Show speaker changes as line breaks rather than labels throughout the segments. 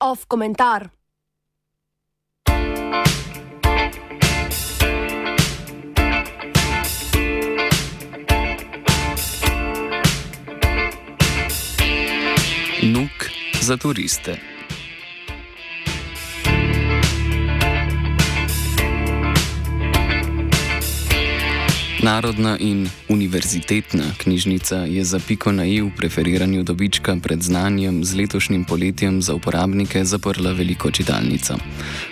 Off komentar.
Nuk za turiste. Narodna in univerzitetna knjižnica je za piko na i v preferiranju dobička pred znanjem z letošnjim poletjem za uporabnike zaprla veliko čitalnico.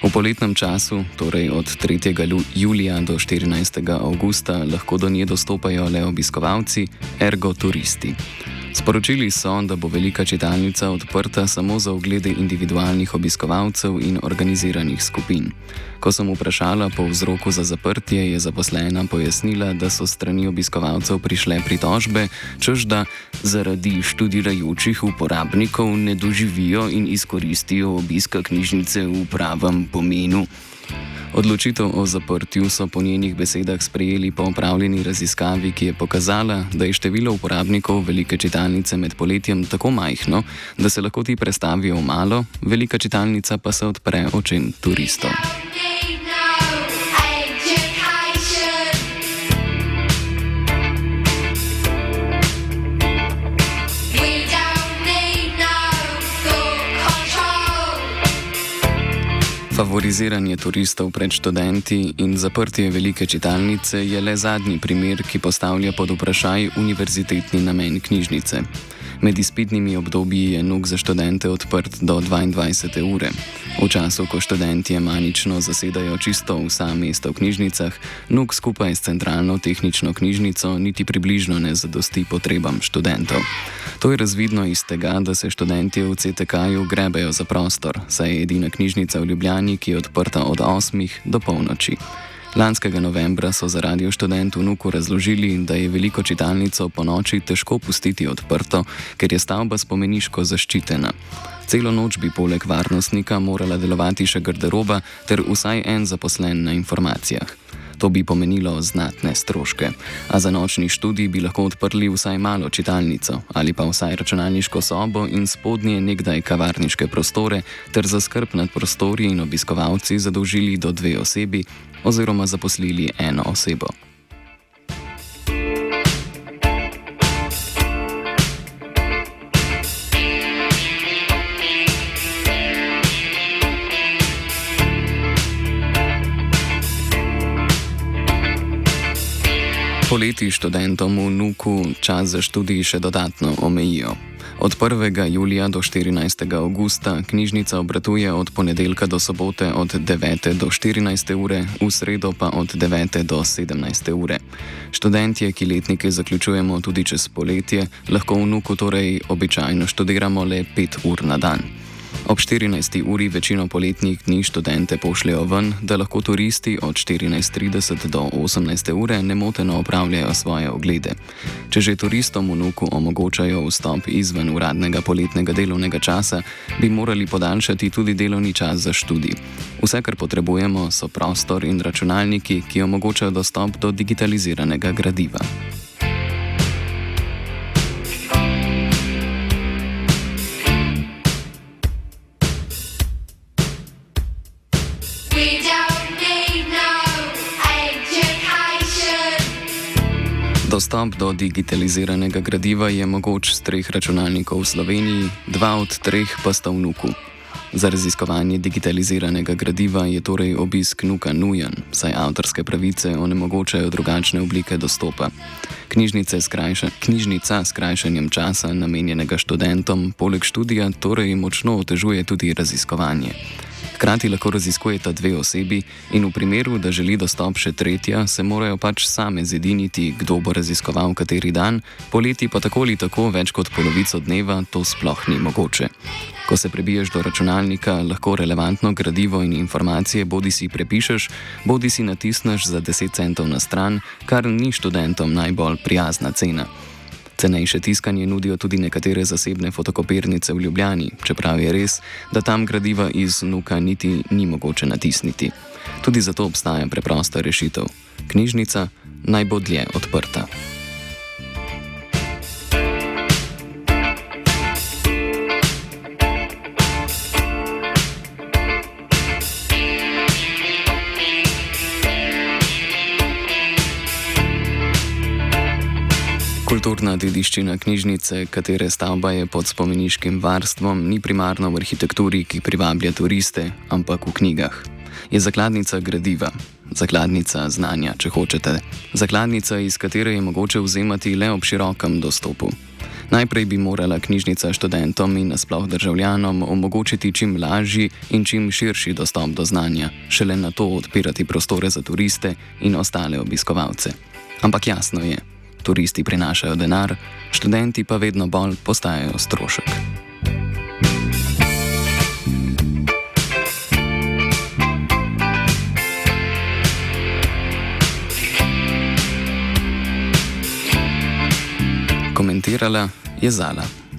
V poletnem času, torej od 3. julija do 14. augusta, lahko do nje dostopajo le obiskovalci, ergo turisti. Sporočili so, da bo velika čitalnica odprta samo za oglede individualnih obiskovalcev in organiziranih skupin. Ko sem vprašala po vzroku za zaprtje, je zaposlena pojasnila, da so strani obiskovalcev prišle pritožbe, čež da zaradi študirajočih uporabnikov ne doživijo in izkoristijo obiska knjižnice v pravem pomenu. Odločitev o zaprtju so po njenih besedah sprejeli po opravljeni raziskavi, ki je pokazala, da je število uporabnikov velike čitalnice med poletjem tako majhno, da se lahko ti prestavijo v malo, velika čitalnica pa se odpre očem turistov. Favoriziranje turistov pred študenti in zaprtje velike čitalnice je le zadnji primer, ki postavlja pod vprašaj univerzitetni namen knjižnice. Med izpitnimi obdobji je NUK za študente odprt do 22. ure. V času, ko študenti manično zasedajo čisto vsa mesta v knjižnicah, NUK skupaj s centralno tehnično knjižnico niti približno ne zadosti potrebam študentov. To je razvidno iz tega, da se študenti v CTK-ju grebejo za prostor, saj je edina knjižnica v Ljubljani, ki je odprta od 8 do polnoči. Lanskega novembra so za radio študent v Nuku razložili, da je veliko čitalnico po noči težko pustiti odprto, ker je stavba spomeniško zaščitena. Celo noč bi poleg varnostnika morala delovati še garderoba ter vsaj en zaposlen na informacijah. To bi pomenilo znatne stroške. A za nočni študij bi lahko odprli vsaj malo čitalnico ali pa vsaj računalniško sobo in spodnje nekdaj kavarniške prostore ter za skrb nad prostori in obiskovalci zadolžili do dve osebi oziroma zaposlili eno osebo. Poleti študentom v Nuku čas za študij še dodatno omejijo. Od 1. julija do 14. augusta knjižnica obratuje od ponedeljka do sobote od 9. do 14. ure, v sredo pa od 9. do 17. ure. Študentje, ki letnike zaključujemo tudi čez poletje, lahko v Nuku torej običajno študiramo le 5 ur na dan. Ob 14. uri večino poletnih dni študente pošljajo ven, da lahko turisti od 14.30 do 18. ure nemoteno opravljajo svoje oglede. Če že turistom v Nuku omogočajo vstop izven uradnega poletnega delovnega časa, bi morali podaljšati tudi delovni čas za študij. Vse, kar potrebujemo, so prostor in računalniki, ki omogočajo dostop do digitaliziranega gradiva. Dostop do digitaliziranega gradiva je mogoč z treh računalnikov v Sloveniji, dva od treh pa sta v Nuku. Za raziskovanje digitaliziranega gradiva je torej obisk Nuka nujen, saj avtorske pravice onemogočajo drugačne oblike dostopa. Skrajša, knjižnica s krajšanjem časa, namenjenega študentom, poleg študija, torej močno otežuje tudi raziskovanje. Hkrati lahko raziskujeta dve osebi in v primeru, da želi dostop še tretja, se morajo pač same zediniti, kdo bo raziskoval kateri dan, poleti pa tako ali tako več kot polovico dneva to sploh ni mogoče. Ko se prebiješ do računalnika, lahko relevantno gradivo in informacije bodi si prepišeš, bodi si natisneš za 10 centov na stran, kar ni študentom najbolj prijazna cena. Cenejše tiskanje nudijo tudi nekatere zasebne fotokopirnice v Ljubljani, čeprav je res, da tam gradiva iz Nuka niti ni mogoče natisniti. Tudi zato obstaja preprosta rešitev: knjižnica naj bo dlje odprta. Kulturna dediščina knjižnice, katere stavba je pod spomeniškim varstvom, ni primarno v arhitekturi, ki privablja turiste, ampak v knjigah. Je zakladnica gradiva, zakladnica znanja, če hočete, zakladnica, iz katere je mogoče vzemati le ob širokem dostopu. Najprej bi morala knjižnica študentom in nasploh državljanom omogočiti čim lažji in čim širši dostop do znanja, šele na to odpirati prostore za turiste in ostale obiskovalce. Ampak jasno je, turisti prinašajo denar, študenti pa vedno bolj postajajo strošek. Komentirala je Zala.